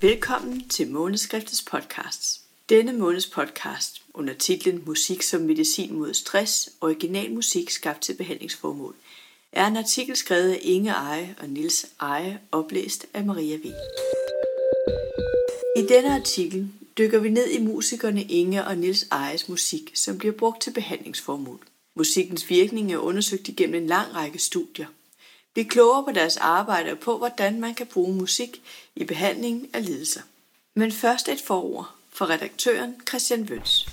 Velkommen til Måneskriftets podcast. Denne måneds podcast under titlen Musik som medicin mod stress, original musik skabt til behandlingsformål, er en artikel skrevet af Inge Eje og Nils Eje, oplæst af Maria V. I denne artikel dykker vi ned i musikerne Inge og Nils Ejes musik, som bliver brugt til behandlingsformål. Musikkens virkning er undersøgt igennem en lang række studier. Bliv klogere på deres arbejde og på, hvordan man kan bruge musik i behandlingen af lidelser. Men først et forord for redaktøren Christian Vøns.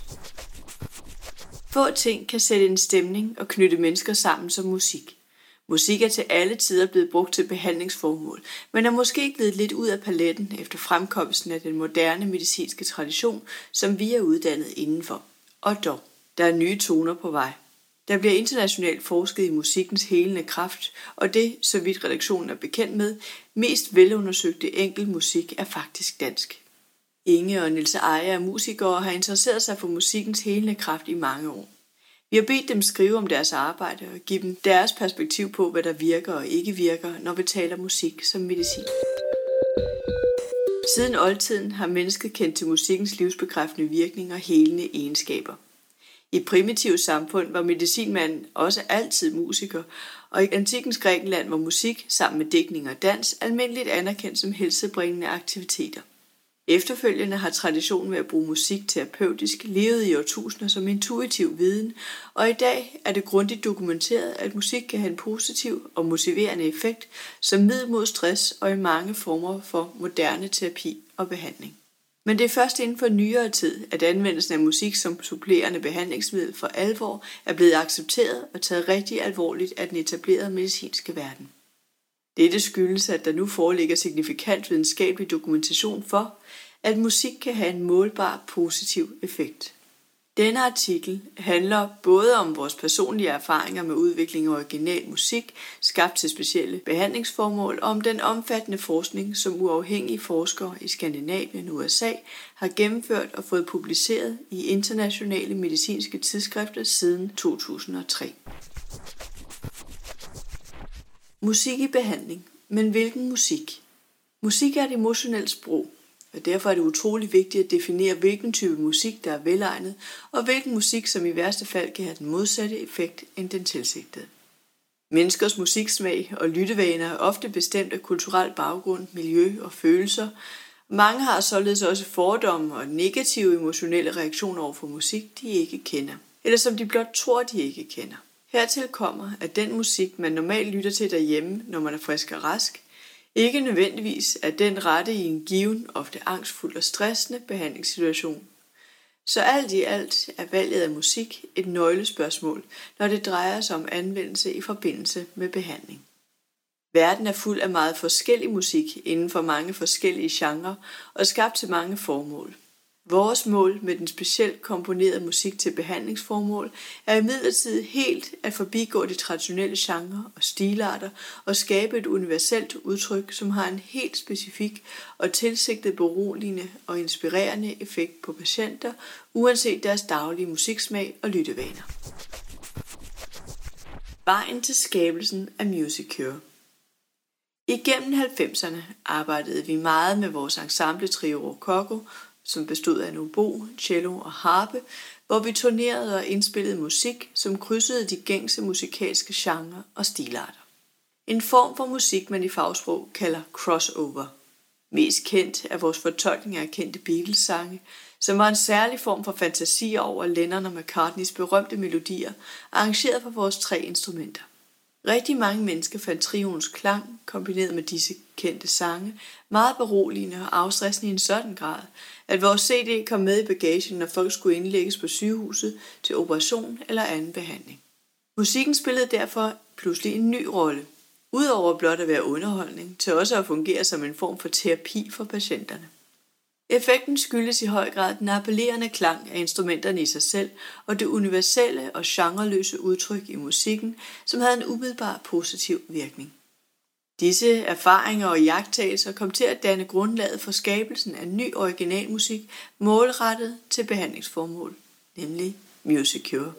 Få ting kan sætte en stemning og knytte mennesker sammen som musik. Musik er til alle tider blevet brugt til behandlingsformål, men er måske blevet lidt ud af paletten efter fremkomsten af den moderne medicinske tradition, som vi er uddannet indenfor. Og dog, der er nye toner på vej. Der bliver internationalt forsket i musikkens helende kraft, og det, så vidt redaktionen er bekendt med, mest velundersøgte enkel musik er faktisk dansk. Inge og Nils Eje er musikere og har interesseret sig for musikkens helende kraft i mange år. Vi har bedt dem skrive om deres arbejde og give dem deres perspektiv på, hvad der virker og ikke virker, når vi taler musik som medicin. Siden oldtiden har mennesket kendt til musikkens livsbekræftende virkning og helende egenskaber. I primitive samfund var medicinmanden også altid musiker, og i antikens Grækenland var musik sammen med dækning og dans almindeligt anerkendt som helsebringende aktiviteter. Efterfølgende har traditionen med at bruge musik terapeutisk levet i årtusinder som intuitiv viden, og i dag er det grundigt dokumenteret, at musik kan have en positiv og motiverende effekt som middel mod stress og i mange former for moderne terapi og behandling. Men det er først inden for nyere tid, at anvendelsen af musik som supplerende behandlingsmiddel for alvor er blevet accepteret og taget rigtig alvorligt af den etablerede medicinske verden. Dette skyldes, at der nu foreligger signifikant videnskabelig dokumentation for, at musik kan have en målbar positiv effekt. Denne artikel handler både om vores personlige erfaringer med udvikling af original musik, skabt til specielle behandlingsformål, og om den omfattende forskning, som uafhængige forskere i Skandinavien og USA har gennemført og fået publiceret i internationale medicinske tidsskrifter siden 2003. Musik i behandling. Men hvilken musik? Musik er et emotionelt sprog, og derfor er det utrolig vigtigt at definere, hvilken type musik, der er velegnet, og hvilken musik, som i værste fald kan have den modsatte effekt end den tilsigtede. Menneskers musiksmag og lyttevaner er ofte bestemt af kulturel baggrund, miljø og følelser. Mange har således også fordomme og negative emotionelle reaktioner over for musik, de ikke kender, eller som de blot tror, de ikke kender. Hertil kommer, at den musik, man normalt lytter til derhjemme, når man er frisk og rask, ikke nødvendigvis er den rette i en given, ofte angstfuld og stressende behandlingssituation. Så alt i alt er valget af musik et nøglespørgsmål, når det drejer sig om anvendelse i forbindelse med behandling. Verden er fuld af meget forskellig musik inden for mange forskellige genrer og skabt til mange formål. Vores mål med den specielt komponerede musik til behandlingsformål er imidlertid helt at forbigå de traditionelle genrer og stilarter og skabe et universelt udtryk, som har en helt specifik og tilsigtet beroligende og inspirerende effekt på patienter, uanset deres daglige musiksmag og lyttevaner. Vejen til skabelsen af Music Cure Igennem 90'erne arbejdede vi meget med vores ensemble Trio Rococo som bestod af en obo, cello og harpe, hvor vi turnerede og indspillede musik, som krydsede de gængse musikalske genrer og stilarter. En form for musik, man i fagsprog kalder crossover. Mest kendt er vores fortolkning af kendte Beatles-sange, som var en særlig form for fantasi over Lennon og McCartneys berømte melodier, arrangeret for vores tre instrumenter. Rigtig mange mennesker fandt trioens klang, kombineret med disse kendte sange, meget beroligende og afstressende i en sådan grad, at vores CD kom med i bagagen, når folk skulle indlægges på sygehuset til operation eller anden behandling. Musikken spillede derfor pludselig en ny rolle, udover blot at være underholdning, til også at fungere som en form for terapi for patienterne. Effekten skyldes i høj grad den appellerende klang af instrumenterne i sig selv og det universelle og genreløse udtryk i musikken, som havde en umiddelbar positiv virkning. Disse erfaringer og jagttagelser kom til at danne grundlaget for skabelsen af ny originalmusik målrettet til behandlingsformål, nemlig Music Cure.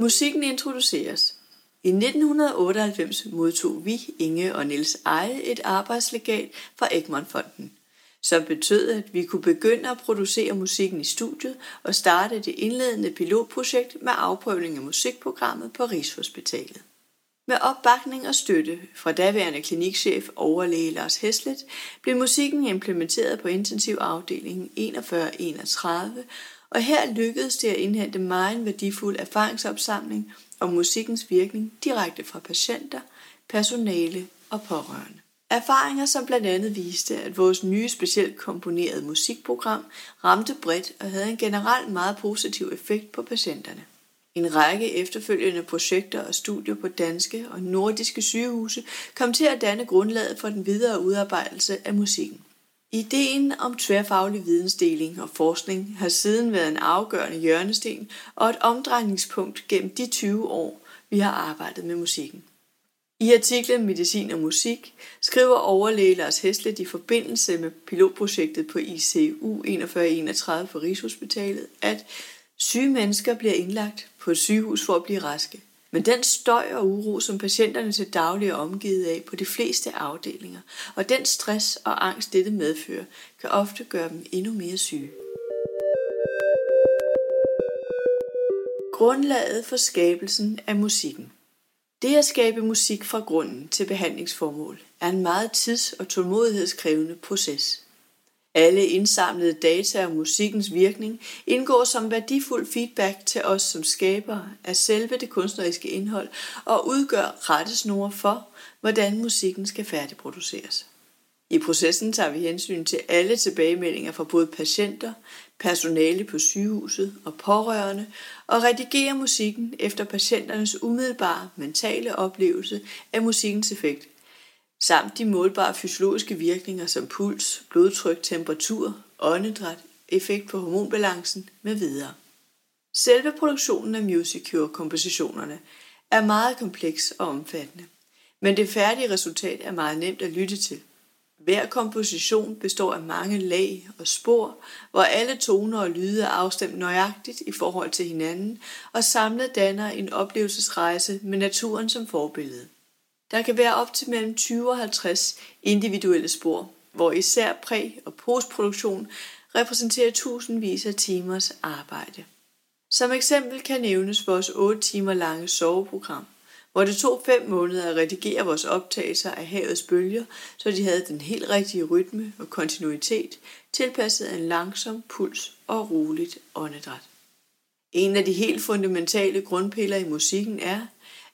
Musikken introduceres. I 1998 modtog vi, Inge og Niels Eje, et arbejdslegat fra Egmont-fonden, som betød, at vi kunne begynde at producere musikken i studiet og starte det indledende pilotprojekt med afprøvning af musikprogrammet på Rigshospitalet. Med opbakning og støtte fra daværende klinikchef overlæge Lars Heslet blev musikken implementeret på intensivafdelingen 4131, og her lykkedes det at indhente meget værdifuld erfaringsopsamling om musikkens virkning direkte fra patienter, personale og pårørende. Erfaringer, som blandt andet viste, at vores nye specielt komponerede musikprogram ramte bredt og havde en generelt meget positiv effekt på patienterne. En række efterfølgende projekter og studier på danske og nordiske sygehuse kom til at danne grundlaget for den videre udarbejdelse af musikken. Ideen om tværfaglig vidensdeling og forskning har siden været en afgørende hjørnesten og et omdrejningspunkt gennem de 20 år, vi har arbejdet med musikken. I artiklen Medicin og Musik skriver overlæge Lars Heslet i forbindelse med pilotprojektet på ICU 4131 for Rigshospitalet, at syge mennesker bliver indlagt på et sygehus for at blive raske. Men den støj og uro, som patienterne til daglig er omgivet af på de fleste afdelinger, og den stress og angst, dette medfører, kan ofte gøre dem endnu mere syge. Grundlaget for skabelsen af musikken Det at skabe musik fra grunden til behandlingsformål er en meget tids- og tålmodighedskrævende proces. Alle indsamlede data om musikkens virkning indgår som værdifuld feedback til os som skabere af selve det kunstneriske indhold og udgør rettesnore for, hvordan musikken skal færdigproduceres. I processen tager vi hensyn til alle tilbagemeldinger fra både patienter, personale på sygehuset og pårørende og redigerer musikken efter patienternes umiddelbare mentale oplevelse af musikkens effekt – samt de målbare fysiologiske virkninger som puls, blodtryk, temperatur, åndedræt, effekt på hormonbalancen med videre. Selve produktionen af Musicure-kompositionerne er meget kompleks og omfattende, men det færdige resultat er meget nemt at lytte til. Hver komposition består af mange lag og spor, hvor alle toner og lyde er afstemt nøjagtigt i forhold til hinanden og samlet danner en oplevelsesrejse med naturen som forbillede. Der kan være op til mellem 20 og 50 individuelle spor, hvor især præ- og postproduktion repræsenterer tusindvis af timers arbejde. Som eksempel kan nævnes vores 8 timer lange soveprogram, hvor det tog 5 måneder at redigere vores optagelser af havets bølger, så de havde den helt rigtige rytme og kontinuitet, tilpasset af en langsom puls og roligt åndedræt. En af de helt fundamentale grundpiller i musikken er,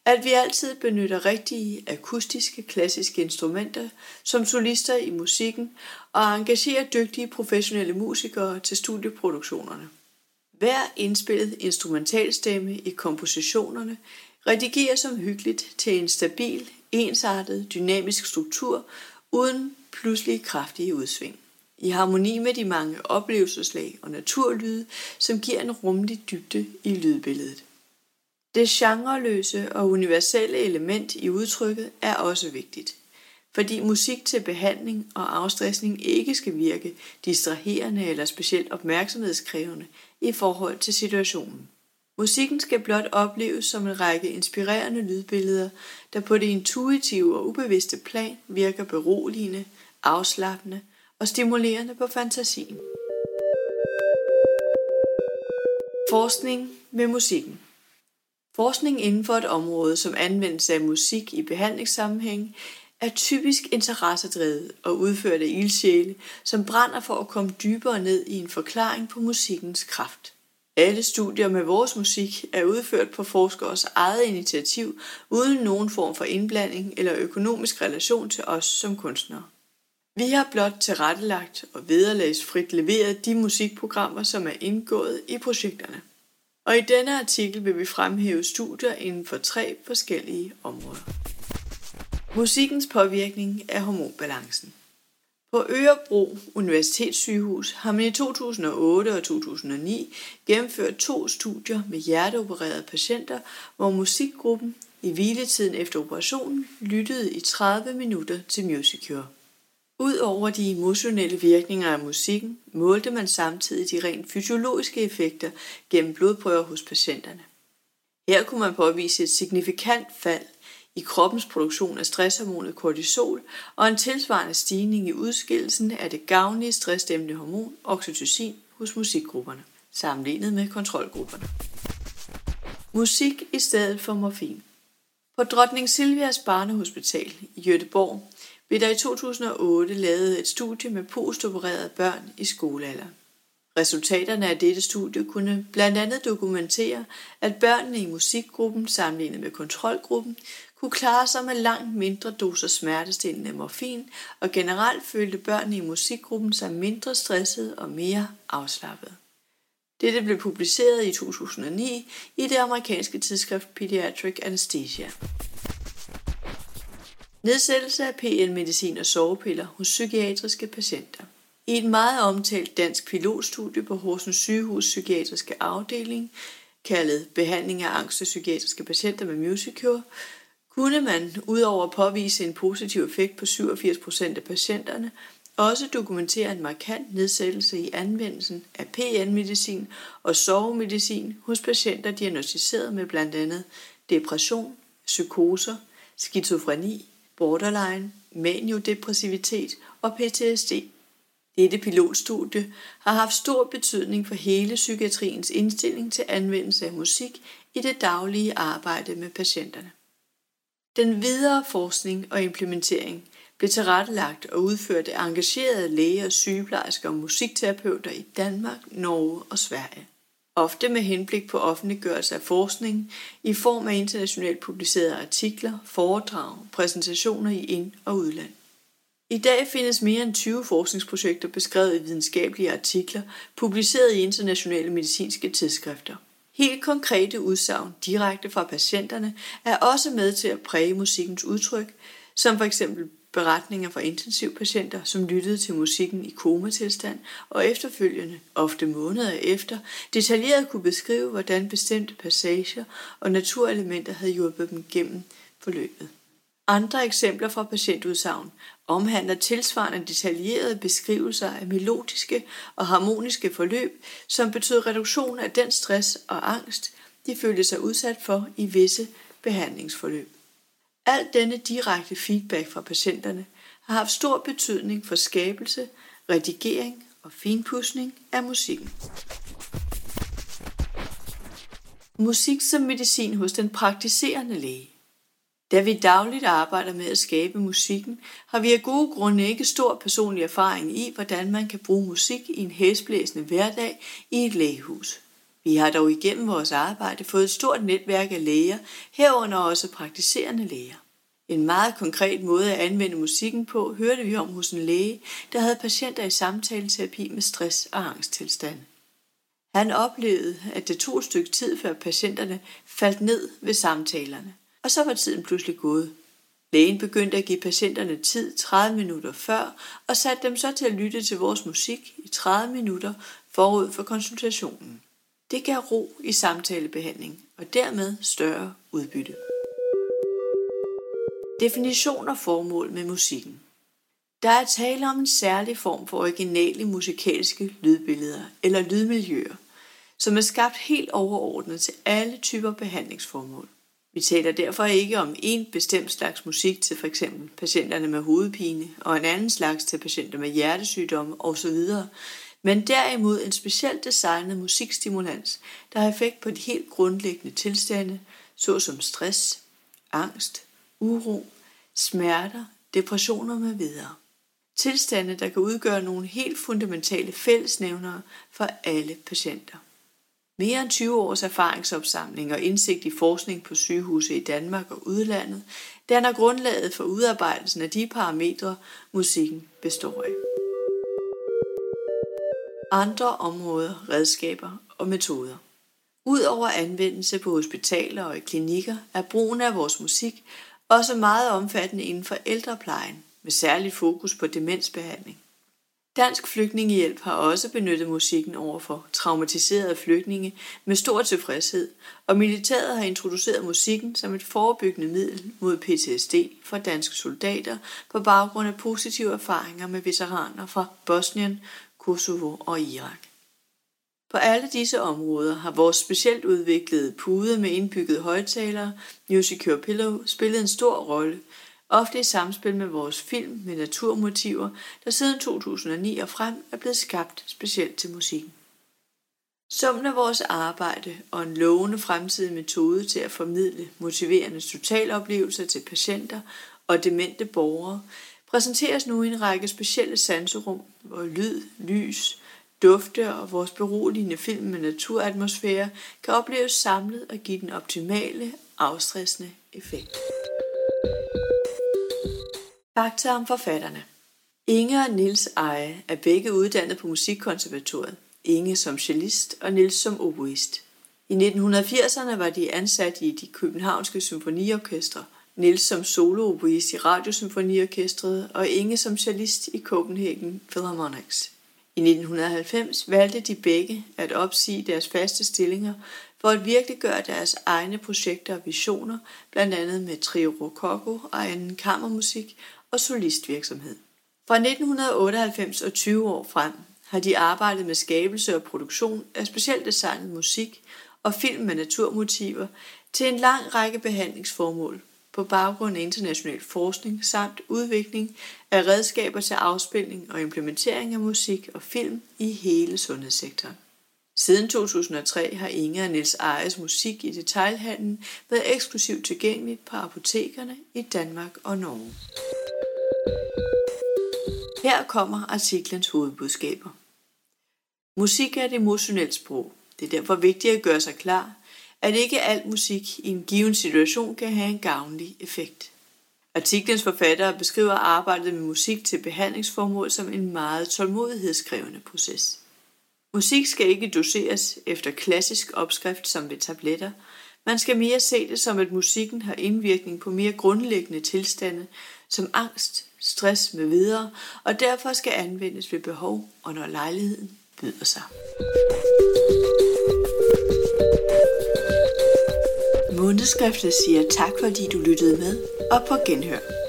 at vi altid benytter rigtige akustiske klassiske instrumenter som solister i musikken og engagerer dygtige professionelle musikere til studieproduktionerne. Hver indspillet instrumentalstemme i kompositionerne redigeres som hyggeligt til en stabil, ensartet, dynamisk struktur uden pludselige kraftige udsving. I harmoni med de mange oplevelseslag og naturlyde, som giver en rummelig dybde i lydbilledet. Det genreløse og universelle element i udtrykket er også vigtigt, fordi musik til behandling og afstressning ikke skal virke distraherende eller specielt opmærksomhedskrævende i forhold til situationen. Musikken skal blot opleves som en række inspirerende lydbilleder, der på det intuitive og ubevidste plan virker beroligende, afslappende og stimulerende på fantasien. Forskning med musikken Forskning inden for et område som anvendelse af musik i behandlingssammenhæng er typisk interessedrevet og udført af ildsjæle, som brænder for at komme dybere ned i en forklaring på musikkens kraft. Alle studier med vores musik er udført på forskeres eget initiativ, uden nogen form for indblanding eller økonomisk relation til os som kunstnere. Vi har blot tilrettelagt og vederlagsfrit leveret de musikprogrammer, som er indgået i projekterne. Og i denne artikel vil vi fremhæve studier inden for tre forskellige områder. Musikkens påvirkning af hormonbalancen. På Ørebro Universitetssygehus har man i 2008 og 2009 gennemført to studier med hjerteopererede patienter, hvor musikgruppen i hviletiden efter operationen lyttede i 30 minutter til Musicure. Udover de emotionelle virkninger af musikken, målte man samtidig de rent fysiologiske effekter gennem blodprøver hos patienterne. Her kunne man påvise et signifikant fald i kroppens produktion af stresshormonet kortisol og en tilsvarende stigning i udskillelsen af det gavnlige stressdæmpende hormon oxytocin hos musikgrupperne, sammenlignet med kontrolgrupperne. Musik i stedet for morfin. På Drottning Silvias Barnehospital i Göteborg blev der i 2008 lavet et studie med postopererede børn i skolealder. Resultaterne af dette studie kunne blandt andet dokumentere, at børnene i musikgruppen sammenlignet med kontrolgruppen kunne klare sig med langt mindre doser smertestillende morfin, og generelt følte børnene i musikgruppen sig mindre stressede og mere afslappet. Dette blev publiceret i 2009 i det amerikanske tidsskrift Pediatric Anesthesia. Nedsættelse af PN-medicin og sovepiller hos psykiatriske patienter. I et meget omtalt dansk pilotstudie på Horsens sygehus psykiatriske afdeling, kaldet Behandling af angst og psykiatriske patienter med Musicure, kunne man udover at påvise en positiv effekt på 87% af patienterne, også dokumentere en markant nedsættelse i anvendelsen af PN-medicin og sovemedicin hos patienter diagnostiseret med blandt andet depression, psykoser, skizofreni, borderline, maniodepressivitet og PTSD. Dette pilotstudie har haft stor betydning for hele psykiatriens indstilling til anvendelse af musik i det daglige arbejde med patienterne. Den videre forskning og implementering blev tilrettelagt og udført af engagerede læger, sygeplejersker og musikterapeuter i Danmark, Norge og Sverige. Ofte med henblik på offentliggørelse af forskning i form af internationalt publicerede artikler, foredrag, præsentationer i ind- og udland. I dag findes mere end 20 forskningsprojekter beskrevet i videnskabelige artikler, publiceret i internationale medicinske tidsskrifter. Helt konkrete udsagn direkte fra patienterne er også med til at præge musikkens udtryk, som for eksempel beretninger fra intensivpatienter, som lyttede til musikken i komatilstand og efterfølgende, ofte måneder efter, detaljeret kunne beskrive, hvordan bestemte passager og naturelementer havde hjulpet dem gennem forløbet. Andre eksempler fra patientudsagn omhandler tilsvarende detaljerede beskrivelser af melodiske og harmoniske forløb, som betød reduktion af den stress og angst, de følte sig udsat for i visse behandlingsforløb. Al denne direkte feedback fra patienterne har haft stor betydning for skabelse, redigering og finpudsning af musikken. Musik som medicin hos den praktiserende læge. Da vi dagligt arbejder med at skabe musikken, har vi af gode grunde ikke stor personlig erfaring i, hvordan man kan bruge musik i en hæsblæsende hverdag i et lægehus. Vi har dog igennem vores arbejde fået et stort netværk af læger, herunder også praktiserende læger. En meget konkret måde at anvende musikken på hørte vi om hos en læge, der havde patienter i samtaleterapi med stress og angsttilstand. Han oplevede, at det tog et stykke tid, før patienterne faldt ned ved samtalerne, og så var tiden pludselig gået. Lægen begyndte at give patienterne tid 30 minutter før, og satte dem så til at lytte til vores musik i 30 minutter forud for konsultationen. Det gav ro i samtalebehandling og dermed større udbytte. Definition og formål med musikken. Der er tale om en særlig form for originale musikalske lydbilleder eller lydmiljøer, som er skabt helt overordnet til alle typer behandlingsformål. Vi taler derfor ikke om en bestemt slags musik til f.eks. patienterne med hovedpine og en anden slags til patienter med hjertesygdomme osv., men derimod en specielt designet musikstimulans, der har effekt på de helt grundlæggende tilstande, såsom stress, angst, uro, smerter, depressioner med videre. Tilstande, der kan udgøre nogle helt fundamentale fællesnævnere for alle patienter. Mere end 20 års erfaringsopsamling og indsigt i forskning på sygehuse i Danmark og udlandet danner grundlaget for udarbejdelsen af de parametre, musikken består af. Andre områder, redskaber og metoder. Udover anvendelse på hospitaler og i klinikker er brugen af vores musik også meget omfattende inden for ældreplejen, med særlig fokus på demensbehandling. Dansk Flygtningehjælp har også benyttet musikken over for traumatiserede flygtninge med stor tilfredshed, og militæret har introduceret musikken som et forebyggende middel mod PTSD for danske soldater på baggrund af positive erfaringer med veteraner fra Bosnien, Kosovo og Irak. På alle disse områder har vores specielt udviklede pude med indbygget højtalere, Music Pillow, spillet en stor rolle, ofte i samspil med vores film med naturmotiver, der siden 2009 og frem er blevet skabt specielt til musikken. Summen af vores arbejde og en lovende fremtidig metode til at formidle motiverende totaloplevelser til patienter og demente borgere præsenteres nu i en række specielle sanserum, hvor lyd, lys, dufte og vores beroligende film med naturatmosfære kan opleves samlet og give den optimale, afstressende effekt. Fakta om forfatterne Inge og Nils Eje er begge uddannet på Musikkonservatoriet. Inge som cellist og Nils som oboist. I 1980'erne var de ansat i de københavnske symfoniorkestre, Nils som solooboist i Radiosymfoniorkestret og Inge som cellist i Copenhagen Philharmonics. I 1990 valgte de begge at opsige deres faste stillinger for at virkeliggøre deres egne projekter og visioner, blandt andet med Trio Rococo og anden kammermusik og solistvirksomhed. Fra 1998 og 20 år frem har de arbejdet med skabelse og produktion af specielt designet musik og film med naturmotiver til en lang række behandlingsformål på baggrund af international forskning samt udvikling af redskaber til afspilning og implementering af musik og film i hele sundhedssektoren. Siden 2003 har Inge og Niels Ejes musik i detailhandlen været eksklusivt tilgængeligt på apotekerne i Danmark og Norge. Her kommer artiklens hovedbudskaber. Musik er et emotionelt sprog. Det er derfor vigtigt at gøre sig klar, at ikke al musik i en given situation kan have en gavnlig effekt. Artiklens forfattere beskriver arbejdet med musik til behandlingsformål som en meget tålmodighedskrævende proces. Musik skal ikke doseres efter klassisk opskrift som ved tabletter. Man skal mere se det som, at musikken har indvirkning på mere grundlæggende tilstande, som angst, stress med videre, og derfor skal anvendes ved behov og når lejligheden byder sig. Månedskriftet siger tak, fordi du lyttede med, og på genhør.